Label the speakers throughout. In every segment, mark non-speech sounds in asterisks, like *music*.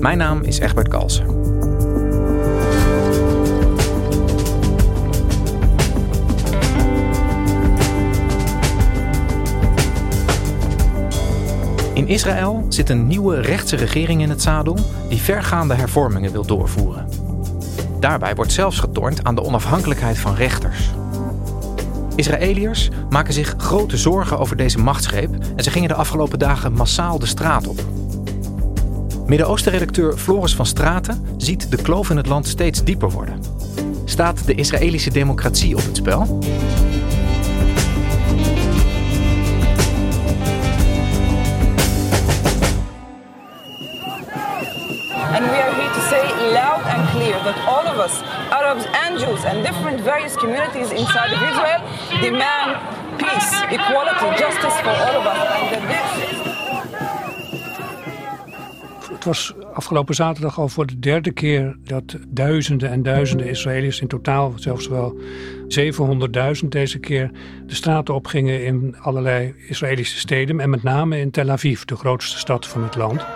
Speaker 1: Mijn naam is Egbert Kalsen. In Israël zit een nieuwe rechtse regering in het zadel die vergaande hervormingen wil doorvoeren. Daarbij wordt zelfs getornd aan de onafhankelijkheid van rechters. Israëliërs maken zich grote zorgen over deze machtsgreep en ze gingen de afgelopen dagen massaal de straat op. Midden-Oosten-redacteur Floris van Straten ziet de kloof in het land steeds dieper worden. Staat de Israëlische democratie op het spel?
Speaker 2: That all of us, Arabs and Jews and different various communities inside of Israel, demand peace, equality, justice for all of us.
Speaker 3: Het was afgelopen zaterdag al voor de derde keer dat duizenden en duizenden Israëli's, in totaal zelfs wel 700.000 deze keer, de straten opgingen in allerlei Israëlische steden en met name in Tel Aviv, de grootste stad van het land.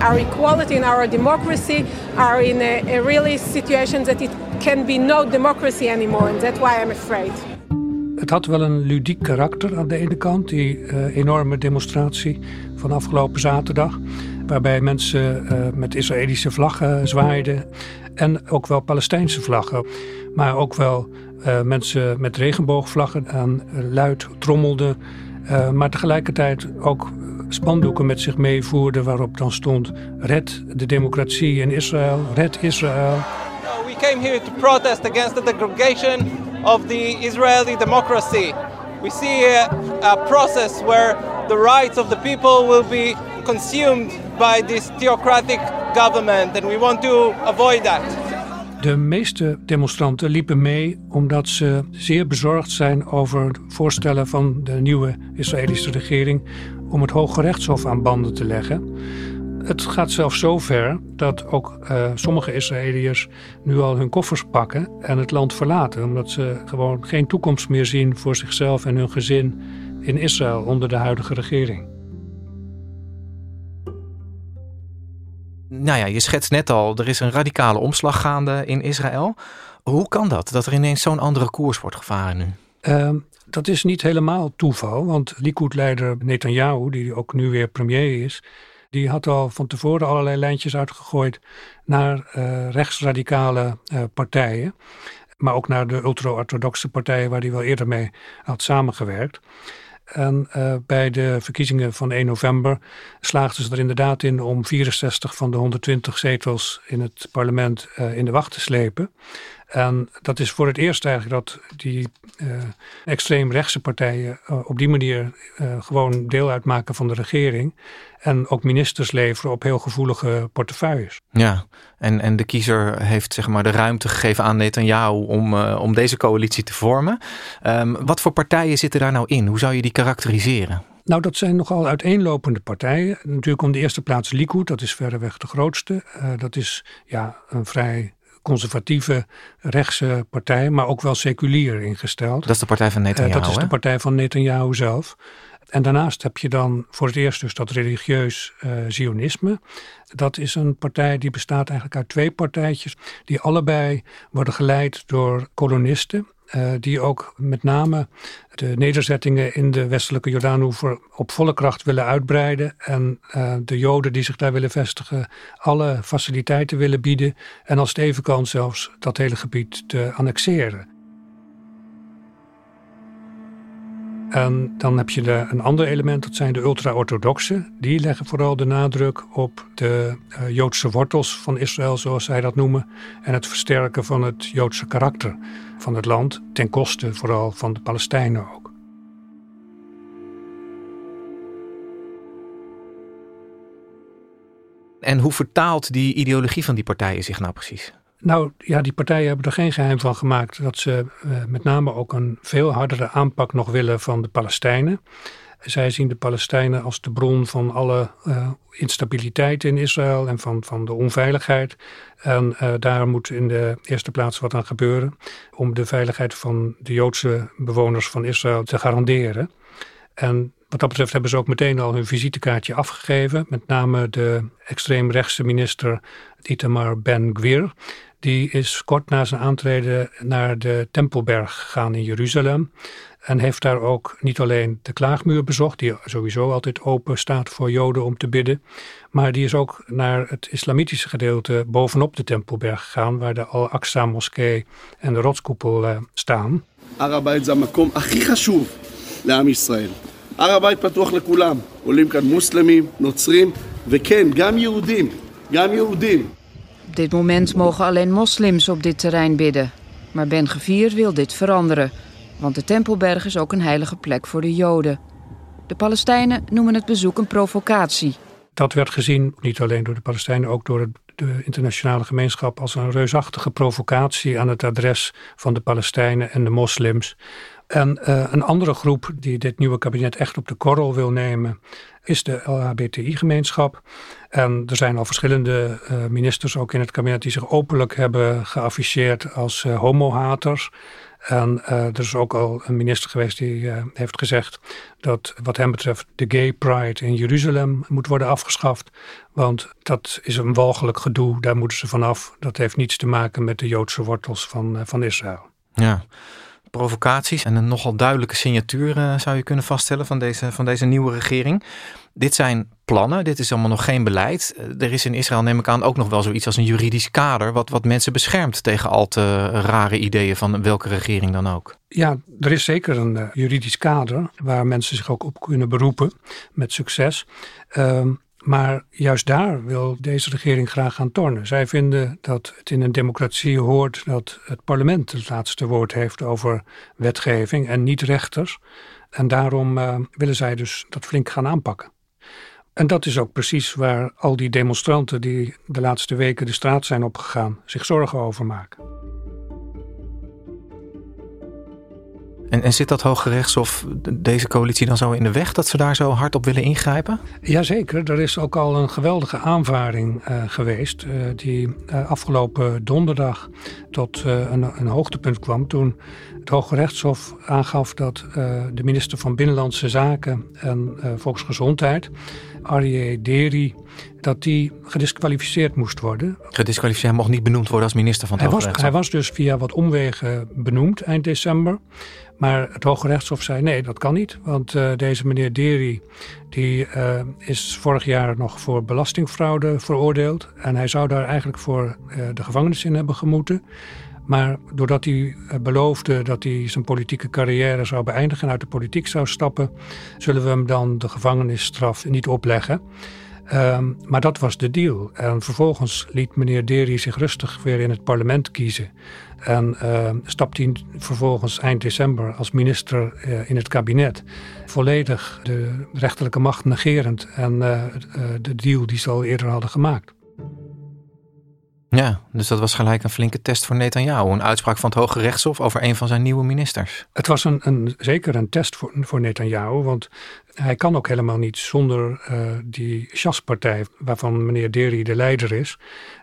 Speaker 4: our equality and our democracy are in a, a really situation that it can be no democracy anymore. And that's why I'm afraid.
Speaker 3: Had wel een ludiek karakter aan de ene kant, die uh, enorme demonstratie van afgelopen zaterdag. Waarbij mensen uh, met Israëlische vlaggen zwaaiden. En ook wel Palestijnse vlaggen. Maar ook wel uh, mensen met regenboogvlaggen aan luid trommelden. maar tegelijkertijd ook spandoeken met zich meevoerden waarop dan stond: Red de democratie in Israël, red Israël.
Speaker 5: We came here to protest against the degradation of the Israeli democracy. We see a, a process where the rights of the people will be consumed by this theocratic government and we want to avoid that.
Speaker 3: De meeste demonstranten liepen mee omdat ze zeer bezorgd zijn over voorstellen van de nieuwe Israëlische regering om het Hoge Rechtshof aan banden te leggen. Het gaat zelfs zo ver dat ook uh, sommige Israëliërs nu al hun koffers pakken en het land verlaten, omdat ze gewoon geen toekomst meer zien voor zichzelf en hun gezin in Israël onder de huidige regering.
Speaker 1: Nou ja, je schetst net al, er is een radicale omslag gaande in Israël. Hoe kan dat, dat er ineens zo'n andere koers wordt gevaren nu?
Speaker 3: Uh, dat is niet helemaal toeval, want Likud-leider Netanyahu, die ook nu weer premier is, die had al van tevoren allerlei lijntjes uitgegooid naar uh, rechtsradicale uh, partijen. Maar ook naar de ultra-orthodoxe partijen waar hij wel eerder mee had samengewerkt. En uh, bij de verkiezingen van 1 november slaagden ze er inderdaad in om 64 van de 120 zetels in het parlement in de wacht te slepen. En dat is voor het eerst eigenlijk dat die uh, extreemrechtse partijen op die manier gewoon deel uitmaken van de regering. En ook ministers leveren op heel gevoelige portefeuilles.
Speaker 1: Ja, en, en de kiezer heeft zeg maar de ruimte gegeven aan Netanyahu om, om deze coalitie te vormen. Um, wat voor partijen zitten daar nou in? Hoe zou je die karakteriseren?
Speaker 3: Nou, dat zijn nogal uiteenlopende partijen. Natuurlijk om de eerste plaats Likud, dat is verreweg de grootste. Uh, dat is ja, een vrij conservatieve rechtse partij, maar ook wel seculier ingesteld.
Speaker 1: Dat is de partij van Netanyahu,
Speaker 3: uh, Dat is de partij van Netanyahu zelf. En daarnaast heb je dan voor het eerst dus dat religieus uh, zionisme. Dat is een partij die bestaat eigenlijk uit twee partijtjes... die allebei worden geleid door kolonisten... uh, die ook met name de nederzettingen in de westelijke Jordaanoever op volle kracht willen uitbreiden. En uh, de Joden die zich daar willen vestigen, alle faciliteiten willen bieden. En als het kan, zelfs dat hele gebied te annexeren. En dan heb je de, een ander element, dat zijn de ultra-orthodoxen. Die leggen vooral de nadruk op de uh, Joodse wortels van Israël, zoals zij dat noemen. En het versterken van het Joodse karakter van het land, ten koste vooral van de Palestijnen ook.
Speaker 1: En hoe vertaalt die ideologie van die partijen zich nou precies?
Speaker 3: Nou ja, die partijen hebben er geen geheim van gemaakt dat ze uh, met name ook een veel hardere aanpak nog willen van de Palestijnen. Zij zien de Palestijnen als de bron van alle uh, instabiliteit in Israël en van, van de onveiligheid. En uh, daar moet in de eerste plaats wat aan gebeuren om de veiligheid van de Joodse bewoners van Israël te garanderen. En wat dat betreft hebben ze ook meteen al hun visitekaartje afgegeven. Met name de extreemrechtse minister Itamar Ben-Gvir. Die is kort na zijn aantreden naar de Tempelberg gegaan in Jeruzalem. En heeft daar ook niet alleen de klaagmuur bezocht, die sowieso altijd open staat voor Joden om te bidden. Maar die is ook naar het islamitische gedeelte bovenop de Tempelberg gegaan, waar de Al-Aqsa moskee en de rotskoepel uh, staan.
Speaker 6: Arabait זה המקום הכי חשוב לעם ישראל. הר הבית פתוח לכולם. עולים כאן מוסלמים, נוצרים, וכן, גם יהודים. גם יהודים.
Speaker 7: Op dit moment mogen alleen moslims op dit terrein bidden. Maar Ben Gevier wil dit veranderen. Want de Tempelberg is ook een heilige plek voor de Joden. De Palestijnen noemen het bezoek een provocatie.
Speaker 3: Dat werd gezien, niet alleen door de Palestijnen, ook door de internationale gemeenschap, als een reusachtige provocatie aan het adres van de Palestijnen en de moslims. En uh, een andere groep die dit nieuwe kabinet echt op de korrel wil nemen, is de LHBTI-gemeenschap. En er zijn al verschillende uh, ministers ook in het kabinet die zich openlijk hebben geafficheerd als uh, homohaters. En er is ook al een minister geweest die heeft gezegd dat wat hem betreft de gay pride in Jeruzalem moet worden afgeschaft. Want dat is een walgelijk gedoe, daar moeten ze vanaf. Dat heeft niets te maken met de Joodse wortels van, van Israël.
Speaker 1: Ja provocaties en een nogal duidelijke signatuur uh, zou je kunnen vaststellen van deze, van deze nieuwe regering. Dit zijn plannen, dit is allemaal nog geen beleid. Er is in Israël, neem ik aan, ook nog wel zoiets als een juridisch kader, wat, wat mensen beschermt tegen al te rare ideeën van welke regering dan ook.
Speaker 3: Ja, er is zeker een uh, juridisch kader waar mensen zich ook op kunnen beroepen met succes. Uh, maar juist daar wil deze regering graag gaan tornen. Zij vinden dat het in een democratie hoort dat het parlement het laatste woord heeft over wetgeving en niet rechters. En daarom uh, willen zij dus dat flink gaan aanpakken. En dat is ook precies waar al die demonstranten die de laatste weken de straat zijn opgegaan zich zorgen over maken.
Speaker 1: En, zit dat Hoge Rechtshof deze coalitie dan zo in de weg dat ze daar zo hard op willen ingrijpen?
Speaker 3: Jazeker, er is ook al een geweldige aanvaring uh, geweest. Uh, die uh, afgelopen donderdag tot een, een, hoogtepunt kwam. Toen het Hoge Rechtshof aangaf dat de minister van Binnenlandse Zaken en Volksgezondheid, Arie Deri, dat die gedisqualificeerd moest worden.
Speaker 1: Gedisqualificeerd, hij mocht niet benoemd worden als minister van het
Speaker 3: hij
Speaker 1: Hoge
Speaker 3: was, Hij was dus via wat omwegen benoemd eind december. Maar het Hoge Rechtshof zei nee, dat kan niet. Want uh, deze meneer Deri die, uh, is vorig jaar nog voor belastingfraude veroordeeld. En hij zou daar eigenlijk voor uh, de gevangenis in hebben gemoeten. Maar doordat hij beloofde dat hij zijn politieke carrière zou beëindigen en uit de politiek zou stappen, zullen we hem dan de gevangenisstraf niet opleggen. Um, maar dat was de deal. En vervolgens liet meneer Deri zich rustig weer in het parlement kiezen. En uh, stapte hij vervolgens eind december als minister uh, in het kabinet. Volledig de rechterlijke macht negerend en uh, de deal die ze al eerder hadden gemaakt.
Speaker 1: Ja, dus dat was gelijk een flinke test voor Netanyahu. Een uitspraak van het Hoge Rechtshof over een van zijn nieuwe ministers.
Speaker 3: Het was een, een zeker een test voor, voor Netanyahu. Want hij kan ook helemaal niet zonder uh, die Shas-partij, waarvan meneer Deri de leider is.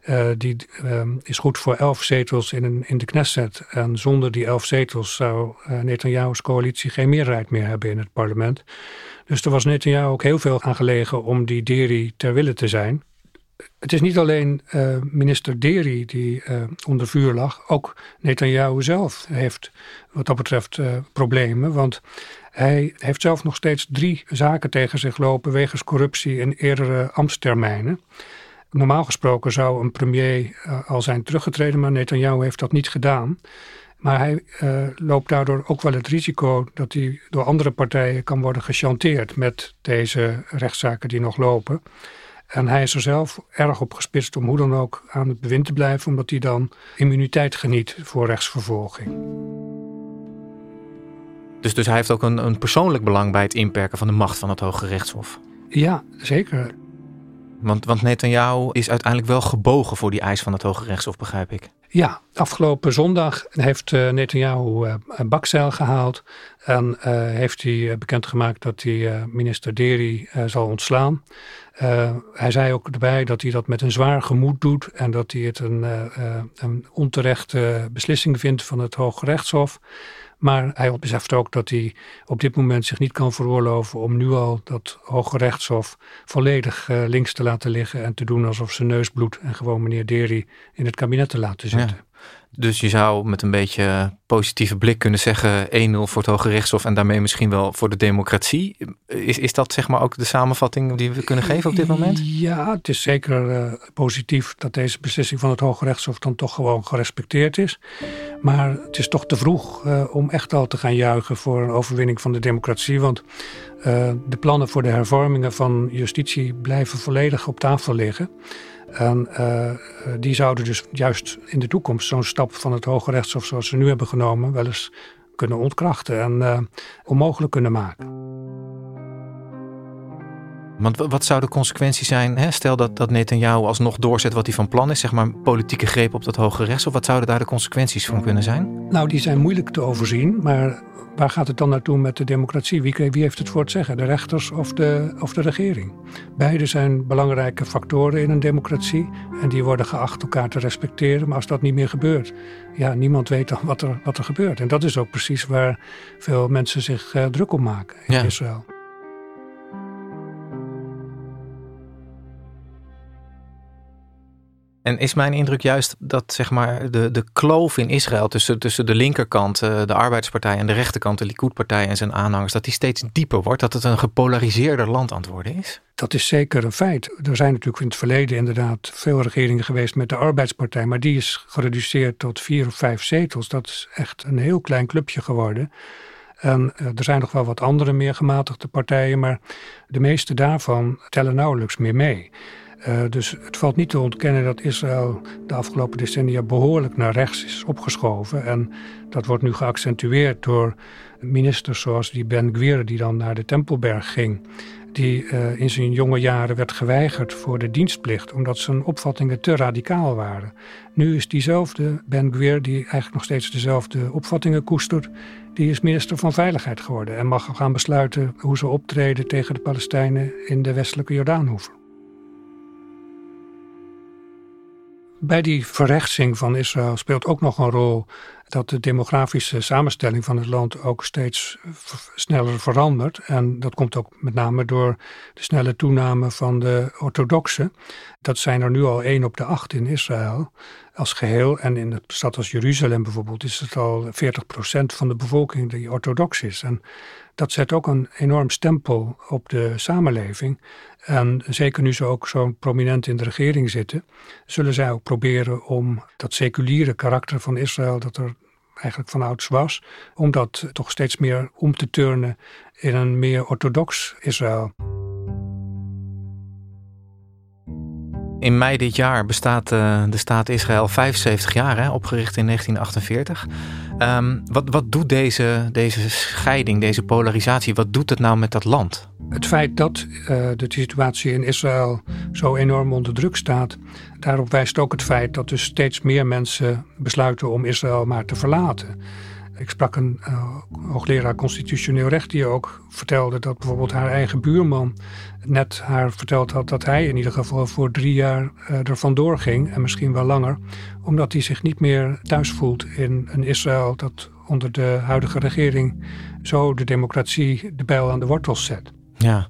Speaker 3: Uh, die uh, is goed voor elf zetels in, in de Knesset. En zonder die elf zetels zou Netanyahu's coalitie geen meerderheid meer hebben in het parlement. Dus er was Netanyahu ook heel veel aan gelegen om die Deri ter wille te zijn. Het is niet alleen uh, minister Deri die uh, onder vuur lag. Ook Netanyahu zelf heeft wat dat betreft uh, problemen. Want hij heeft zelf nog steeds drie zaken tegen zich lopen wegens corruptie in eerdere ambtstermijnen. Normaal gesproken zou een premier al zijn teruggetreden, maar Netanyahu heeft dat niet gedaan. Maar hij loopt daardoor ook wel het risico dat hij door andere partijen kan worden gechanteerd met deze rechtszaken die nog lopen. En hij is er zelf erg op gespitst om hoe dan ook aan het bewind te blijven, omdat hij dan immuniteit geniet voor rechtsvervolging.
Speaker 1: Dus, dus hij heeft ook een, een persoonlijk belang bij het inperken van de macht van het Hoge Rechtshof?
Speaker 3: Ja, zeker.
Speaker 1: Want, want Netanyahu is uiteindelijk wel gebogen voor die eis van het Hoge Rechtshof, begrijp ik.
Speaker 3: Ja, afgelopen zondag heeft uh, Netanyahu een bakzeil gehaald. En uh, heeft hij bekendgemaakt dat hij minister Deri zal ontslaan. hij zei ook erbij dat hij dat met een zwaar gemoed doet. En dat hij het een, een onterechte beslissing vindt van het Hoge Rechtshof. Maar hij beseft ook dat hij op dit moment zich niet kan veroorloven om nu al dat Hoge Rechtshof volledig uh, links te laten liggen en te doen alsof zijn neus bloedt en gewoon meneer Deri in het kabinet te laten zitten. Ja.
Speaker 1: Dus je zou met een beetje positieve blik kunnen zeggen 1-0 voor het Hoge Rechtshof en daarmee misschien wel voor de democratie. Is, is dat zeg maar ook de samenvatting die we kunnen geven op dit moment?
Speaker 3: Ja, het is zeker uh, positief dat deze beslissing van het Hoge Rechtshof dan toch gewoon gerespecteerd is. Maar het is toch te vroeg uh, om echt al te gaan juichen voor een overwinning van de democratie. Want uh, de plannen voor de hervormingen van justitie blijven volledig op tafel liggen. En uh, die zouden dus juist in de toekomst zo'n stap van het Hoge Rechtshof zoals ze nu hebben genomen wel eens kunnen ontkrachten en uh, onmogelijk kunnen maken.
Speaker 1: Want wat zou de consequentie zijn? Hè? Stel dat, dat Netanyahu alsnog doorzet wat hij van plan is, zeg maar politieke greep op dat Hoge Rechtshof. Wat zouden daar de consequenties van kunnen zijn?
Speaker 3: Nou, die zijn moeilijk te overzien, maar waar gaat het dan naartoe met de democratie? Wie, wie, heeft het voor het zeggen? De rechters of de, of de regering? Beide zijn belangrijke factoren in een democratie en die worden geacht elkaar te respecteren. Maar als dat niet meer gebeurt, ja, niemand weet dan wat er, wat er gebeurt. En dat is ook precies waar veel mensen zich uh, druk om maken in ja. Israël.
Speaker 1: En is mijn indruk juist dat zeg maar, de, de kloof in Israël tussen, tussen de linkerkant, eh, de arbeidspartij en de rechterkant, de Likud-partij en zijn aanhangers, dat die steeds dieper wordt, dat het een gepolariseerder land aan het worden is?
Speaker 3: Dat is zeker een feit. Er zijn natuurlijk in het verleden inderdaad veel regeringen geweest met de arbeidspartij, maar die is gereduceerd tot vier of vijf zetels. Dat is echt een heel klein clubje geworden. En uh, er zijn nog wel wat andere meer gematigde partijen, maar de meeste daarvan tellen nauwelijks meer mee. Uh, dus het valt niet te ontkennen dat Israël de afgelopen decennia behoorlijk naar rechts is opgeschoven. En dat wordt nu geaccentueerd door ministers zoals die Ben Gvir, die dan naar de Tempelberg ging. Die uh, in zijn jonge jaren werd geweigerd voor de dienstplicht, omdat zijn opvattingen te radicaal waren. Nu is diezelfde Ben Gvir, die eigenlijk nog steeds dezelfde opvattingen koestert, die is minister van Veiligheid geworden en mag gaan besluiten hoe ze optreden tegen de Palestijnen in de westelijke Jordaanhoever. Bij die verrechtsing van Israël speelt ook nog een rol dat de demografische samenstelling van het land ook steeds sneller verandert. En dat komt ook met name door de snelle toename van de orthodoxen. Dat zijn er nu al één op de acht in Israël als geheel. En in een stad als Jeruzalem bijvoorbeeld is het al 40% van de bevolking die orthodox is. En dat zet ook een enorm stempel op de samenleving. En zeker nu ze ook zo prominent in de regering zitten, zullen zij ook proberen om dat seculiere karakter van Israël, dat er eigenlijk van ouds was, om dat toch steeds meer om te turnen in een meer orthodox Israël.
Speaker 1: In mei dit jaar bestaat uh, de staat Israël 75 jaar, hè, opgericht in 1948. Um, wat, wat doet deze, deze scheiding, deze polarisatie, wat doet het nou met dat land?
Speaker 3: Het feit dat uh, de situatie in Israël zo enorm onder druk staat, daarop wijst ook het feit dat dus steeds meer mensen besluiten om Israël maar te verlaten. Ik sprak een uh, hoogleraar constitutioneel recht die ook vertelde dat bijvoorbeeld haar eigen buurman net haar verteld had dat hij in ieder geval voor drie jaar uh, er vandoor ging en misschien wel langer, omdat hij zich niet meer thuis voelt in een Israël dat onder de huidige regering zo de democratie de bijl aan de wortels zet.
Speaker 1: Ja,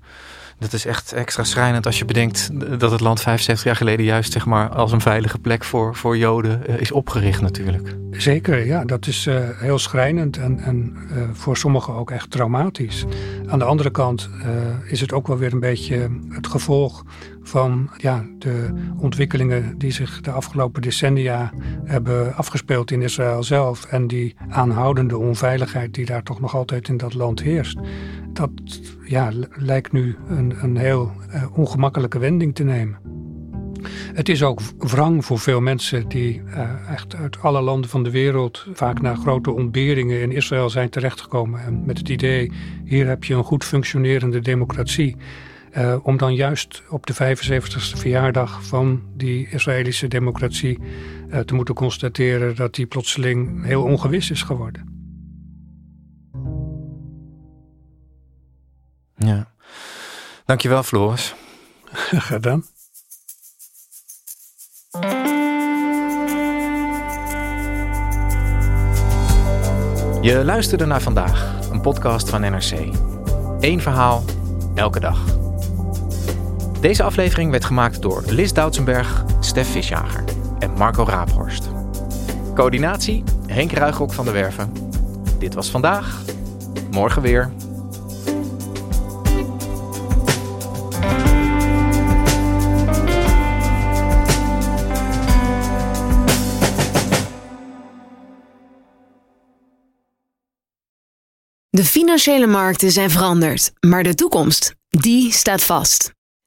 Speaker 1: Dat is echt extra schrijnend als je bedenkt dat het land 75 jaar geleden juist zeg maar, als een veilige plek voor, voor Joden eh, is opgericht natuurlijk.
Speaker 3: Zeker, ja, dat is uh, heel schrijnend en, en uh, voor sommigen ook echt traumatisch. Aan de andere kant is het ook wel weer een beetje het gevolg van ja, de ontwikkelingen die zich de afgelopen decennia hebben afgespeeld in Israël zelf en die aanhoudende onveiligheid die daar toch nog altijd in dat land heerst. Dat ja, lijkt nu een, een heel uh, ongemakkelijke wending te nemen. Het is ook wrang voor veel mensen die uh, echt uit alle landen van de wereld vaak naar grote ontberingen in Israël zijn terechtgekomen. En met het idee, hier heb je een goed functionerende democratie. Uh, om dan juist op de 75ste verjaardag van die Israëlische democratie uh, te moeten constateren dat die plotseling heel ongewis is geworden.
Speaker 1: Ja, dankjewel Floris. *laughs*
Speaker 3: Gedaan.
Speaker 1: Je luisterde naar vandaag, een podcast van NRC. Eén verhaal, elke dag. Deze aflevering werd gemaakt door Lis Doutsenberg, Stef Visjager en Marco Raaphorst. Coördinatie Henk Ruigrok van de Werven. Dit was vandaag. Morgen weer.
Speaker 8: De financiële markten zijn veranderd, maar de toekomst, die staat vast.